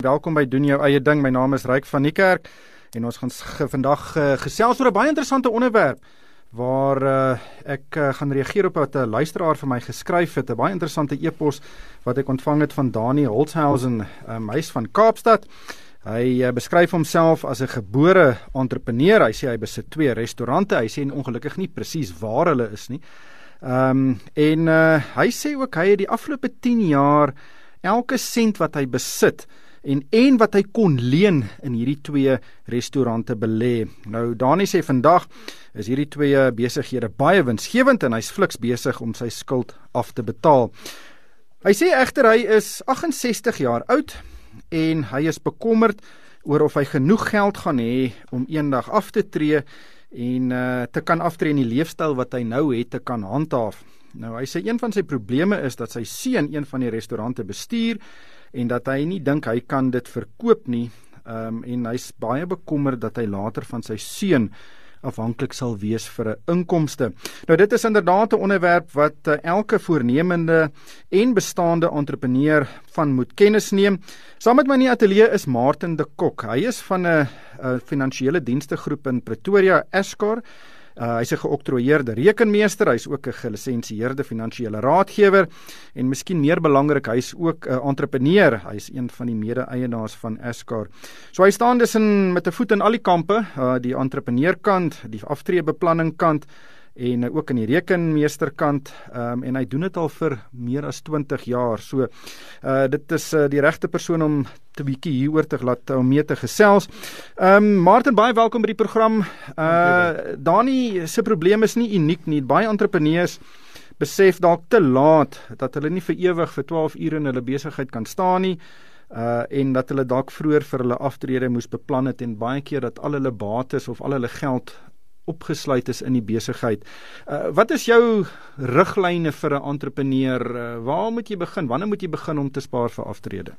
Welkom by doen jou eie ding. My naam is Ryk van die Kerk en ons gaan vandag uh, gesels oor 'n baie interessante onderwerp waar uh, ek uh, gaan reageer op wat 'n luisteraar vir my geskryf het, 'n baie interessante e-pos wat ek ontvang het van Dani Holzhausen, 'n meis van Kaapstad. Hy uh, beskryf homself as 'n gebore entrepreneur. Hy sê hy besit twee restaurante. Hy sê ongelukkig nie presies waar hulle is nie. Ehm um, en uh, hy sê ook hy het die afgelope 10 jaar elke sent wat hy besit en en wat hy kon leen in hierdie twee restaurante belê. Nou Dani sê vandag is hierdie twee besighede baie winsgewend en hy's fliks besig om sy skuld af te betaal. Hy sê egter hy is 68 jaar oud en hy is bekommerd oor of hy genoeg geld gaan hê om eendag af te tree en uh, te kan aftree in die leefstyl wat hy nou het te kan handhaaf. Nou hy sê een van sy probleme is dat sy seun een van die restaurante bestuur en dat hy nie dink hy kan dit verkoop nie. Um, en hy's baie bekommerd dat hy later van sy seun afhanklik sal wees vir 'n inkomste. Nou dit is inderdaad 'n onderwerp wat uh, elke voornemende en bestaande entrepreneur van moet kennis neem. Saam met my in die ateljee is Martin de Kok. Hy is van 'n finansiële dienste groep in Pretoria, Escar. Uh, hy's 'n geoktroeëerde rekenmeester, hy's ook 'n gelisensieerde finansiële raadgewer en miskien meer belangrik, hy's ook 'n entrepreneur. Hy's een van die mede-eienaars van Escar. So hy staan dus in met 'n voet in al die kampe, uh, die entrepreneurkant, die aftreebeplanning kant en uh, ook aan die rekenmeesterkant um, en hy doen dit al vir meer as 20 jaar. So uh dit is uh, die regte persoon om te bietjie hieroor te laat om mee te gesels. Ehm um, Martin baie welkom by die program. Uh Dani se probleem is nie uniek nie. Baie entrepreneurs besef dalk te laat dat hulle nie vir ewig vir 12 ure in hulle besigheid kan staan nie uh en dat hulle dalk vroeër vir hulle aftrede moes beplan het en baie keer dat al hulle bates of al hulle geld opgesluit is in die besigheid. Uh wat is jou riglyne vir 'n entrepreneur? Uh, waar moet jy begin? Wanneer moet jy begin om te spaar vir aftrede?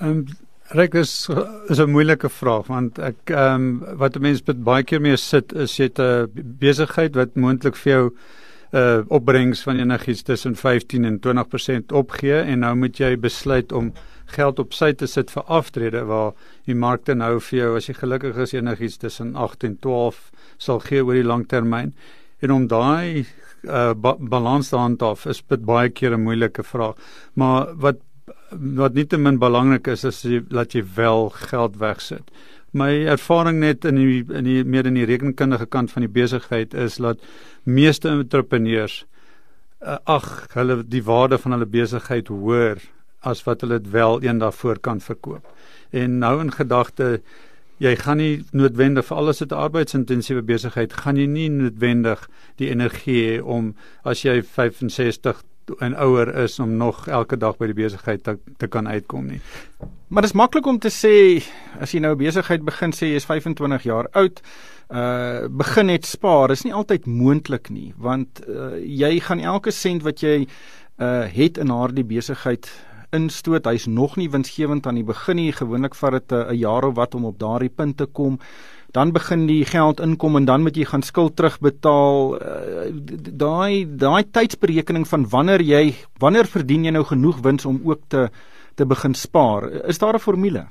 Ehm um, Rek is is 'n moeilike vraag want ek ehm um, wat 'n mens baie keer mee sit is jy 'n besigheid wat moontlik vir jou uh opbrengs van enigiets tussen 15 en 20% opgee en nou moet jy besluit om geld op sy te sit vir aftrede waar die markte nou vir jou as jy gelukkig is enigiets tussen 8 en 12 sal gee oor die langtermyn en om daai uh, ba balans te handhaaf is dit baie keer 'n moeilike vraag. Maar wat wat nie te min belangrik is is dat jy wel geld wegsit. My ervaring net in die in die meer in die rekenkundige kant van die besigheid is dat meeste entrepreneurs uh, ag hulle die waarde van hulle besigheid hoor as wat hulle dit wel eendag voor kan verkoop. En nou in gedagte jy gaan nie noodwendig vir alles dit arbeidsintensiewe besigheid gaan jy nie noodwendig die energie hê om as jy 65 en ouer is om nog elke dag by die besigheid te, te kan uitkom nie. Maar dit is maklik om te sê as jy nou 'n besigheid begin sê jy is 25 jaar oud, uh begin net spaar. Dit is nie altyd moontlik nie, want uh, jy gaan elke sent wat jy uh het in haar die besigheid instoot. Hy's nog nie winsgewend aan die begin nie. Gewoonlik vat dit 'n jaar of wat om op daardie punt te kom. Dan begin die geld inkom en dan moet jy gaan skuld terugbetaal. Uh, daai daai tydsberekening van wanneer jy wanneer verdien jy nou genoeg wins om ook te te begin spaar. Is daar 'n formule?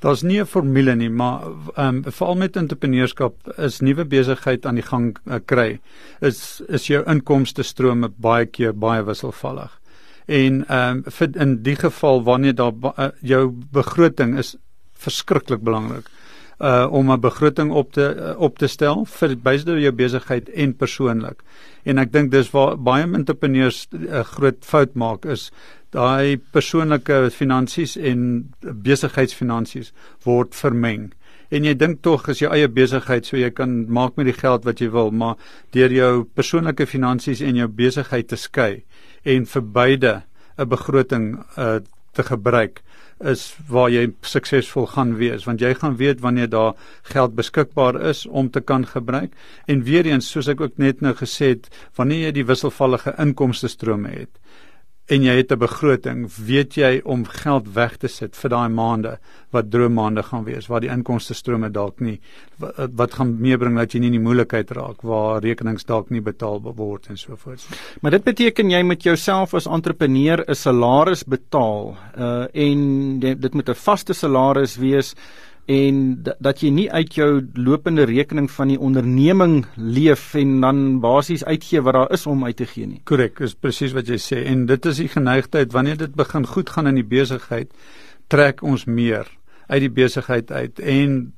Daar's nie 'n formule nie, maar ehm um, veral met entrepreneurskap is nuwe besigheid aan die gang uh, kry. Is is jou inkomste strome baie keer baie wisselvallig en ehm um, in die geval wanneer daar uh, jou begroting is verskriklik belangrik uh om 'n begroting op te uh, op te stel vir beide jou besigheid en persoonlik. En ek dink dis waar baie entrepreneurs 'n uh, groot fout maak is daai persoonlike finansies en besigheidsfinansies word vermeng. En jy dink tog as jou eie besigheid so jy kan maak met die geld wat jy wil, maar deur jou persoonlike finansies en jou besigheid te skei en vir beide 'n begroting uh, te gebruik is waar jy suksesvol gaan wees. Want jy gaan weet wanneer daar geld beskikbaar is om te kan gebruik. En weer eens soos ek ook net nou gesê het wanneer jy die wisselvallige inkomste strome het en jy het 'n begroting, weet jy om geld weg te sit vir daai maande wat droommaande gaan wees waar die inkomste strome dalk nie wat, wat gaan meebring dat jy nie in die moeilikheid raak waar rekenings dalk nie betaal word en so voort. Maar dit beteken jy met jouself as entrepreneur 'n salaris betaal uh en dit moet 'n vaste salaris wees en dat jy nie uit jou lopende rekening van die onderneming leef en dan basies uitgee wat daar is om uit te gee nie. Korrek, is presies wat jy sê en dit is die geneigtheid wanneer dit begin goed gaan in die besigheid, trek ons meer uit die besigheid uit en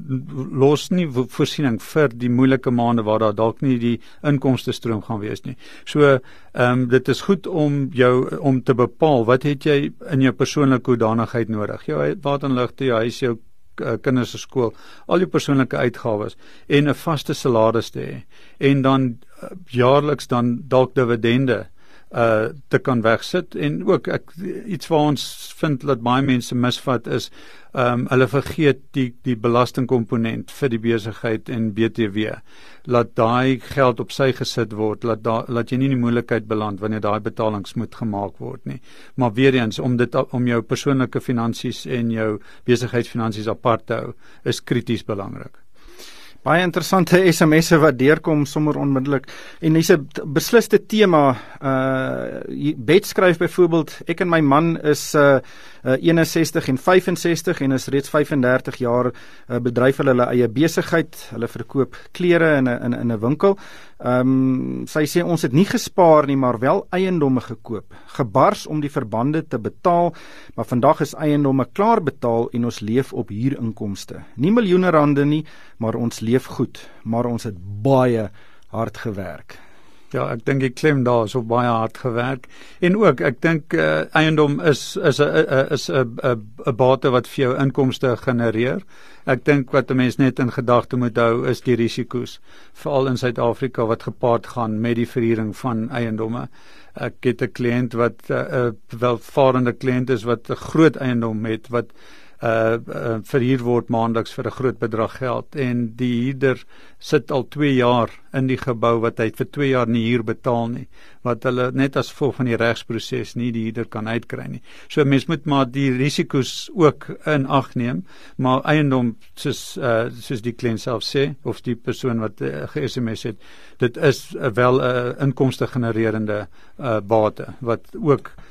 los nie voorsiening vir die moeilike maande waar daar dalk nie die inkomste stroom gaan wees nie. So, ehm um, dit is goed om jou om te bepaal wat het jy in jou persoonlike hoedanigheid nodig? Jou water en ligte, jou huis, jou kinders se skool, al die persoonlike uitgawes en 'n vaste salaris te hê. En dan uh, jaarliks dan dalk dividende uh te kan wegsit. En ook ek iets waar ons vind dat baie mense misvat is ehm um, hulle vergeet die die belastingkomponent vir die besigheid en BTW laat daai geld op sy gesit word laat da, laat jy nie in die moeilikheid beland wanneer daai betalings moet gemaak word nie. Maar weer eens om dit om jou persoonlike finansies en jou besigheidsfinansies apart te hou is krities belangrik baie interessante SMS'e wat deurkom sommer onmiddellik en dis 'n besliste tema. Uh Bet skryf byvoorbeeld ek en my man is uh, uh 61 en 65 en is reeds 35 jaar uh, bedryf hulle hulle eie besigheid. Hulle verkoop klere in 'n in 'n 'n winkel. Ehm um, sy sê ons het nie gespaar nie, maar wel eiendomme gekoop. Gebars om die verbande te betaal, maar vandag is eiendomme klaar betaal en ons leef op huurinkomste. Nie miljoene rande nie, maar ons leef goed, maar ons het baie hard gewerk. Ja, ek dink ek klem daar so baie hard gewerk. En ook, ek dink uh, eiendom is is 'n is 'n 'n bate wat vir jou inkomste genereer. Ek dink wat 'n mens net in gedagte moet hou is die risiko's, veral in Suid-Afrika wat gepaard gaan met die verhuuring van eiendomme. Ek het 'n kliënt wat eh, 'n uh, welvarende kliënt is wat 'n groot eiendom het wat uh, uh verhuur word maandeliks vir 'n groot bedrag geld en die huurder sit al 2 jaar in die gebou wat hy vir 2 jaar nie huur betaal nie wat hulle net as gevolg van die regsproses nie die huurder kan uitkry nie. So mens moet maar die risiko's ook in ag neem, maar eiendom soos uh soos die kliënt self sê of die persoon wat uh, ge-SMS het, dit is uh, wel 'n uh, inkomste genererende uh bate wat ook uh,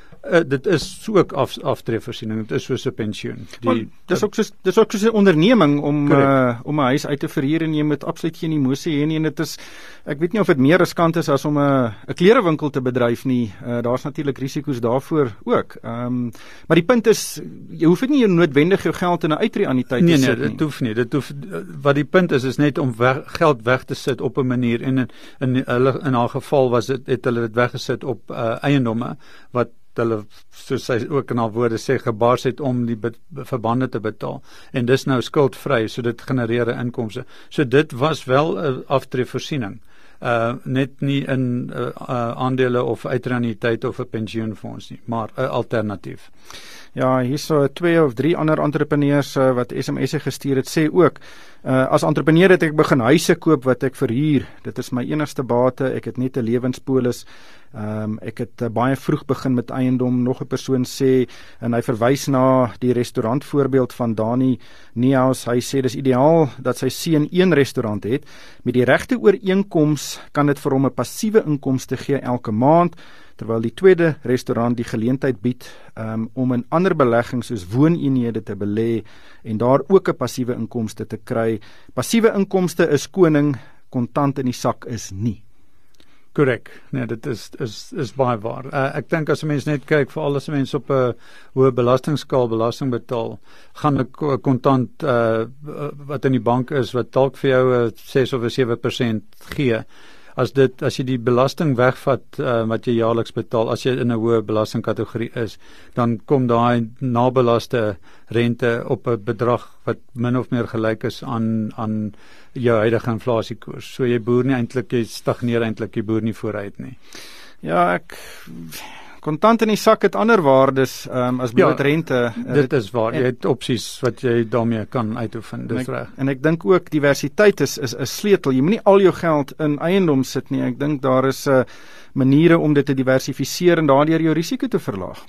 dit is ook af aftreevoorsiening dit is soos 'n pensioen. Die well, dis ook soos dis ook soos 'n onderneming om uh, om 'n huis uit te verhuur en jy moet absoluut geen emosie hê nie. En dit is ek weet nie of dit meer riskant is as om 'n 'n klerewinkel te bedryf nie. Uh, daar's natuurlik risiko's daarvoor ook. Um, maar die punt is jy hoef nie noodwendig jou geld in 'n uitreaniteit nee, te nee, sit nie. nee dit hoef nie. Dit hoef wat die punt is is net om weg, geld weg te sit op 'n manier. En in in hulle in haar geval was dit het hulle dit weggesit op uh, eiendomme wat hulle soos hy ook in haar woorde sê gebaars het om die verbande te betaal en dis nou skuldvry so dit genereer inkomste. So dit was wel 'n aftreevoorsiening. Uh net nie in uh, uh aandele of uitreniteit of 'n pensioenfonds nie, maar 'n alternatief. Ja, hierso twee of drie ander entrepreneurs uh, wat SMS'e gestuur het sê ook Uh as entrepreneur het ek begin huise koop wat ek verhuur. Dit is my enigste bate. Ek het net 'n lewenspolis. Ehm um, ek het uh, baie vroeg begin met eiendom. Nog 'n persoon sê en hy verwys na die restaurant voorbeeld van Dani Neus. Hy sê dis ideaal dat sy seun een restaurant het. Met die regte ooreenkoms kan dit vir hom 'n passiewe inkomste gee elke maand terwyl die tweede restaurant die geleentheid bied um, om in ander beleggings soos wooneenhede te belê en daar ook 'n passiewe inkomste te kry. Passiewe inkomste is koning, kontant in die sak is nie. Korrek. Nee, dit is is is baie waar. Uh, ek dink as 'n mens net kyk vir alles mense op 'n hoë belastingskaal belasting betaal, gaan 'n kontant uh, wat in die bank is wat dalk vir jou 'n 6 of 'n 7% gee as dit as jy die belasting wegvat uh, wat jy jaarliks betaal as jy in 'n hoë belastingkategorie is, dan kom daai nabelaste rente op 'n bedrag wat min of meer gelyk is aan aan jou huidige inflasiekoers. So jy boer nie eintlik jy stagneer eintlik jy boer nie vooruit nie. Ja, ek kontant in die sak het ander waardes um, as bloot ja, rente. Uh, dit is waar. En, jy het opsies wat jy daarmee kan uitoefen. Dis reg. En ek dink ook diversiteit is is 'n sleutel. Jy moenie al jou geld in eiendom sit nie. Ek dink daar is 'n uh, maniere om dit te diversifiseer en daardeur jou risiko te verlaag.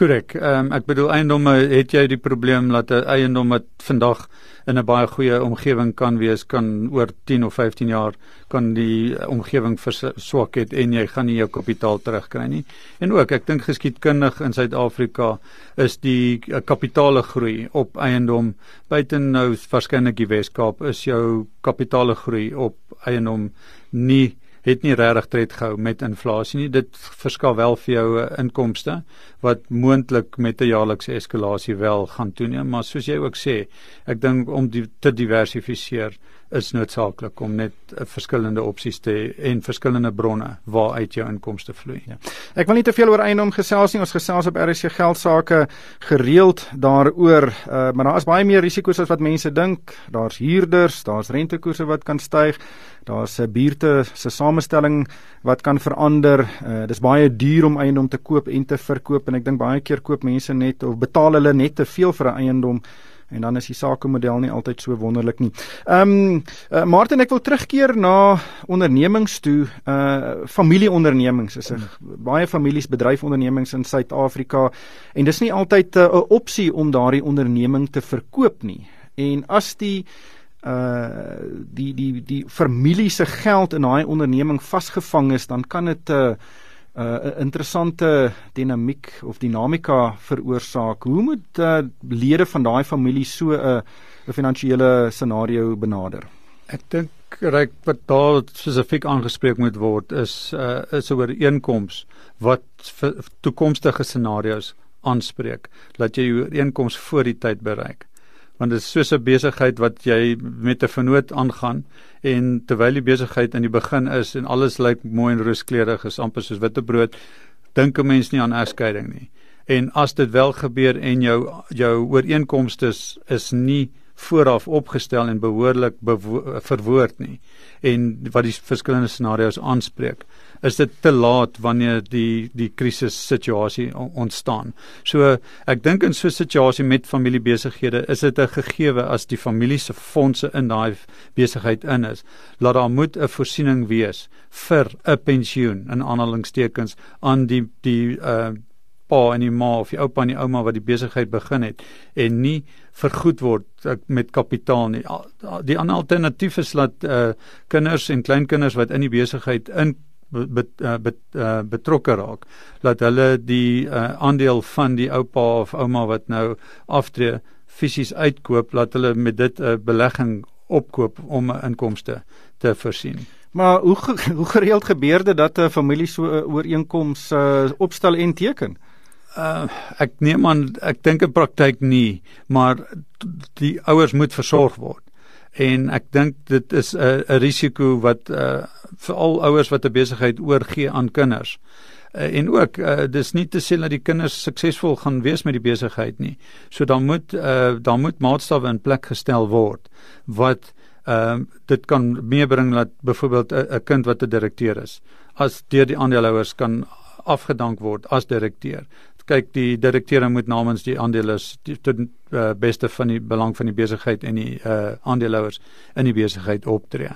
Korrek. Ehm um, ek bedoel eiendomme het jy die probleem dat 'n eiendom wat vandag in 'n baie goeie omgewing kan wees kan oor 10 of 15 jaar kan die omgewing verswak het en jy gaan nie jou kapitaal terugkry nie. En ook ek dink geskiedkundig in Suid-Afrika is die uh, kapitaale groei op eiendom buiten nou waarskynlik die Wes-Kaap is jou kapitaale groei op eiendom nie het nie regtig tred gehou met inflasie nie. Dit verskaf wel vir jou 'n inkomste wat moontlik met 'n jaarlikse eskalasie wel gaan toeneem, maar soos jy ook sê, ek dink om die, te diversifiseer is noodsaaklik om net uh, verskillende opsies te en verskillende bronne waaruit jou inkomste vloei. Ja. Ek wil nie te veel oor eiendom gesels nie. Ons gesels op RC geld sake gereeld daaroor, uh, maar daar is baie meer risiko's as wat mense dink. Daar's huurders, daar's rentekoerse wat kan styg. Daar's 'n buurte se samestelling wat kan verander. Uh, dis baie duur om eiendom te koop en te verkoop en ek dink baie keer koop mense net of betaal hulle net te veel vir 'n eiendom en dan is die sakemodel nie altyd so wonderlik nie. Ehm um, uh, Martin ek wil terugkeer na ondernemings toe. Uh familieondernemings is 'n hmm. baie families bedryfondernemings in Suid-Afrika en dis nie altyd uh, 'n uh, opsie om daardie onderneming te verkoop nie. En as die uh die die die familie se geld in daai onderneming vasgevang is, dan kan dit 'n uh, 'n uh, interessante dinamiek of dinamika veroorsaak. Hoe moet uh, lede van daai familie so 'n uh, 'n finansiële scenario benader? Ek dink reg wat daar spesifiek aangespreek moet word is uh, is 'n ooreenkoms wat toekomstige scenario's aanspreek. Laat jy jou ooreenkoms voor die tyd bereik want dit is soos 'n besigheid wat jy met 'n vernoot aangaan en terwyl die besigheid in die begin is en alles lyk mooi en rooskleurig is amper soos witbrood dink 'n mens nie aan egskeiding nie. En as dit wel gebeur en jou jou ooreenkomste is, is nie vooraf opgestel en behoorlik verwoord nie en wat die verskillende scenario's aanspreek is dit te laat wanneer die die krisis situasie ontstaan. So ek dink in so 'n situasie met familiebesighede is dit 'n gegewe as die familie se fondse in daai besigheid in is, laat daar moet 'n voorsiening wees vir 'n pensioen in aanhalingstekens aan die die uh pa en die ma of die oupa en die ouma wat die besigheid begin het en nie vergoed word uh, met kapitaal nie. Die ander alternatief is dat uh kinders en kleinkinders wat in die besigheid in bet, uh, bet, uh, betrokke raak dat hulle die uh, aandeel van die oupa of ouma wat nou aftree fisies uitkoop laat hulle met dit 'n uh, belegging opkoop om 'n inkomste te voorsien. Maar hoe hoe gereeld gebeur dit dat 'n familie so 'n ooreenkoms uh, opstel en teken? Uh, ek neem aan ek dink in praktyk nie, maar die ouers moet versorg word en ek dink dit is 'n 'n risiko wat uh, veral ouers wat 'n besigheid oorgee aan kinders. Uh, en ook uh, dis nie te sê dat die kinders suksesvol gaan wees met die besigheid nie. So dan moet uh, dan moet maatstawwe in plek gestel word wat ehm uh, dit kan meebring dat byvoorbeeld 'n kind wat 'n direkteur is as deur die aandeelhouers kan afgedank word as direkteur kyk die direkteure moet namens die aandeelhouers tot uh, beste van die belang van die besigheid en die uh, aandeelhouers in die besigheid optree.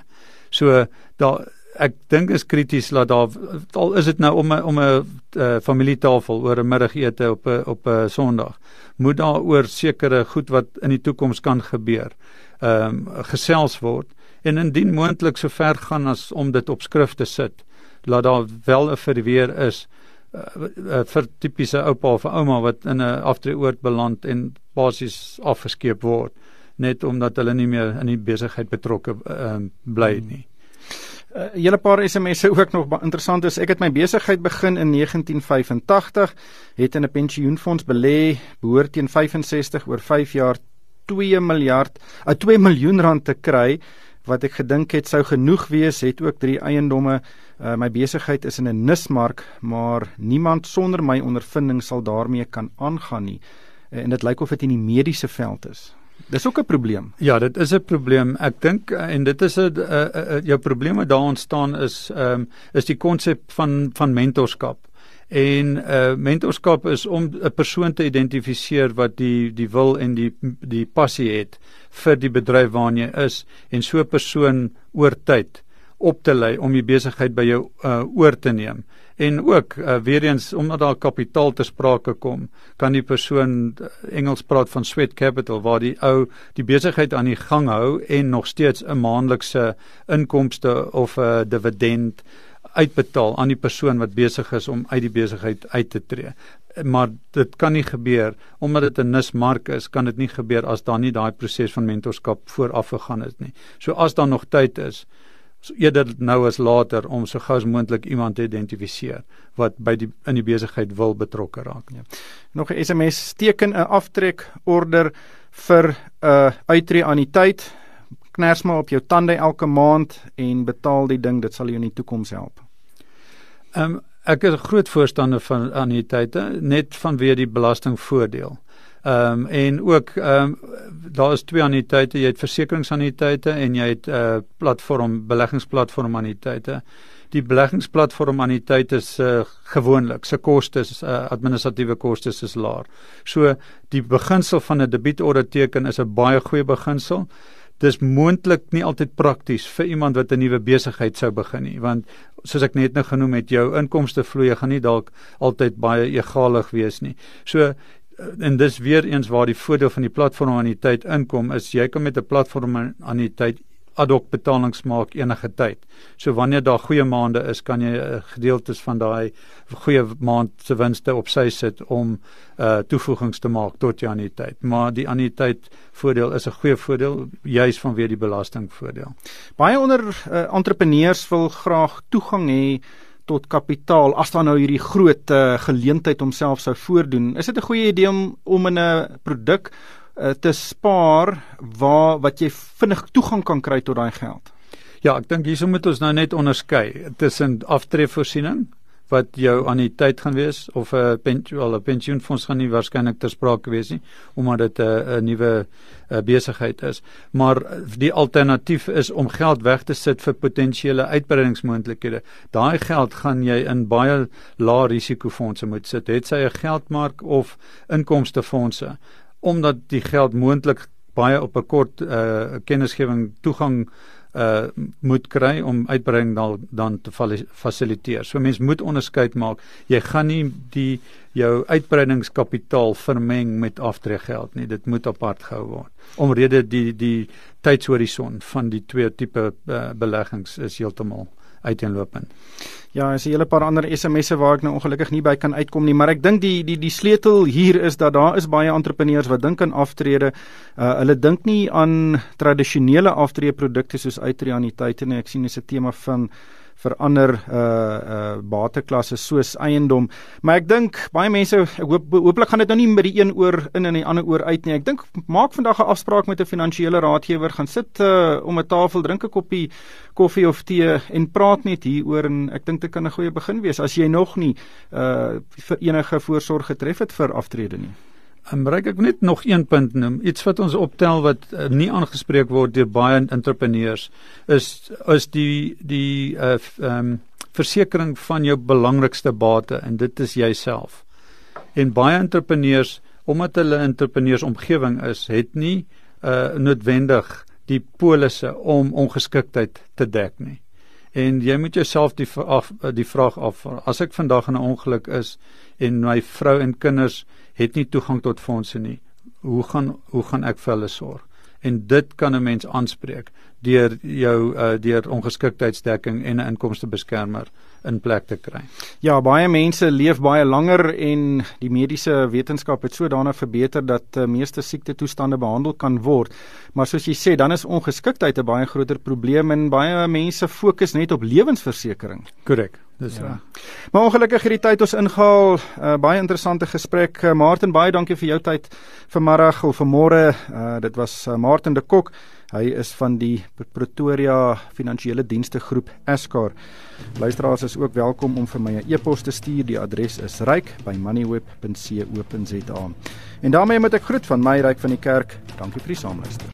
So daar ek dink is krities dat daar al is dit nou om 'n om 'n uh, familietafel oor 'n middagete op 'n op 'n Sondag moet daar oor sekere goed wat in die toekoms kan gebeur ehm um, gesels word en indien moontlik so ver gaan as om dit op skrif te sit laat daar wel 'n verweer is uh, vir tipiese oupa of ouma wat in 'n aftreeoord beland en basies afgeskeep word net omdat hulle nie meer in die besigheid betrokke uh, bly nie. Uh, julle paar SMS'e ook nog interessant is ek het my besigheid begin in 1985 het in 'n pensioenfonds belê behoort teen 65 oor 5 jaar 2 miljard uh, 2 miljoen rand te kry wat ek gedink het sou genoeg wees, het ook drie eiendomme. Uh, my besigheid is in 'n nismark, maar niemand sonder my ondervinding sal daarmee kan aangaan nie. Uh, en dit lyk of dit in die mediese veld is. Dis ook 'n probleem. Ja, dit is 'n probleem. Ek dink uh, en dit is 'n uh, uh, jou probleme daar ontstaan is ehm um, is die konsep van van mentorskap En uh mentorskap is om 'n persoon te identifiseer wat die die wil en die die passie het vir die bedryf waarna jy is en so 'n persoon oor tyd op te lei om die besigheid by jou uh oor te neem. En ook uh, weer eens omdat daar kapitaal te sprake kom kan die persoon Engels praat van sweat capital waar die ou die besigheid aan die gang hou en nog steeds 'n maandelikse inkomste of 'n dividend uitbetaal aan die persoon wat besig is om uit die besigheid uit te tree. Maar dit kan nie gebeur omdat dit 'n nismark is, kan dit nie gebeur as daar nie daai proses van mentorskap vooraf gegaan het nie. So as daar nog tyd is, so eerder nou as later om so gou as moontlik iemand te identifiseer wat by die in die besigheid wil betrokke raak. Ja. Nog 'n SMS teken 'n aftrek order vir 'n uh, uittreë anniteit. Kners maar op jou tande elke maand en betaal die ding, dit sal jou in die toekoms help. Ehm um, ek is 'n groot voorstander van anniteite net vanweë die belastingvoordeel. Ehm um, en ook ehm um, daar is twee anniteite, jy het versekeringsanniteite en jy het 'n uh, platform beleggingsplatform anniteite. Die beleggingsplatform anniteite is uh, gewoonlik se kostes uh, administratiewe kostes is laag. So die beginsel van 'n debietorder teken is 'n baie goeie beginsel. Dis moontlik nie altyd prakties vir iemand wat 'n nuwe besigheid sou begin nie, want soos ek net nou genoem het, jou inkomste vloei gaan nie dalk altyd baie egalig wees nie. So en dis weer eens waar die voordeel van die platform aan die tyd inkom is jy kan met 'n platform aan die tyd ad hoc betalings maak enige tyd. So wanneer daar goeie maande is, kan jy uh, gedeeltes van daai goeie maand se winste op sy sit om uh toevoegings te maak tot jou anniteit. Maar die anniteit voordeel is 'n goeie voordeel juis vanweë die belastingvoordeel. Baie onder uh, entrepreneurs wil graag toegang hê tot kapitaal as daar nou hierdie groot uh, geleentheid homself sou voordoen. Is dit 'n goeie idee om om in 'n produk uh, te spaar waar wat jy vinnig toegang kan kry tot daai geld? Ja, ek dink hierso moet ons nou net onderskei. Tussen aftreevoorsiening wat jou tyd gaan wees of 'n pensioen 'n pensioenfonds gaan nie waarskynlik ter sprake wees nie omdat dit 'n 'n nuwe besigheid is. Maar die alternatief is om geld weg te sit vir potensiële uitbreidingsmoontlikhede. Daai geld gaan jy in baie lae risikofondse moet sit het sy 'n geldmark of inkomstefondse omdat die geld moontlik baie op 'n kort uh, kennisgewing toegang uh moet kry om uitbreiding dan dan te fasiliteer. So mense moet onderskeid maak. Jy gaan nie die jou uitbreidingskapitaal vermeng met aftreegeld nie. Dit moet apart gehou word. Omrede die die tydshorison van die twee tipe uh, beleggings is heeltemal uiteenlopend. Ja, is 'n hele paar ander SMS'e waar ek nou ongelukkig nie by kan uitkom nie, maar ek dink die die die sleutel hier is dat daar is baie entrepreneurs wat dink aan aftrede. Uh hulle dink nie aan tradisionele aftreeprodukte soos uitreaniteite nie. Ek sien dis 'n tema van vir ander uh uh bateklasse soos eiendom. Maar ek dink baie mense ek hoop hooplik gaan dit nou nie met die een oor in en die ander oor uit nie. Ek dink maak vandag 'n afspraak met 'n finansiële raadgewer, gaan sit uh om 'n tafel, drink 'n koppie koffie of tee en praat net hieroor en ek dink dit kan 'n goeie begin wees as jy nog nie uh vir enige voorsorg getref het vir aftrede nie. En bereik ek net nog een punt noem, iets wat ons optel wat uh, nie aangespreek word deur baie entrepreneurs is is die die uh um versekering van jou belangrikste bate en dit is jouself. En baie entrepreneurs omdat hulle entrepreneurs omgewing is, het nie uh noodwendig die polisse om ongeskiktheid te dek nie. En jy moet jouself die af, die vraag af as ek vandag in 'n ongeluk is en my vrou en kinders het nie toegang tot fondse nie. Hoe gaan hoe gaan ek vir hulle sorg? En dit kan 'n mens aanspreek deur jou uh, deur ongeskiktheidsdekking en 'n inkomstebeskermer in plek te kry. Ja, baie mense leef baie langer en die mediese wetenskap het sodanig verbeter dat uh, meeste siekte toestande behandel kan word. Maar soos jy sê, dan is ongeskiktheid 'n baie groter probleem en baie mense fokus net op lewensversekering. Korrek. Dis ja. Maar ongelukkig hierdie tyd ons ingehaal, uh, baie interessante gesprek. Uh, Martin, baie dankie vir jou tyd vanmiddag of vanmôre. Uh, dit was uh, Martin de Kok. Hy is van die Pretoria Finansiële Dienste Groep Escar. Luisteraars is ook welkom om vir my 'n e-pos te stuur. Die adres is ryk@moneyweb.co.za. En daarmee moet ek groet van my ryk van die kerk. Dankie vir die saamluister.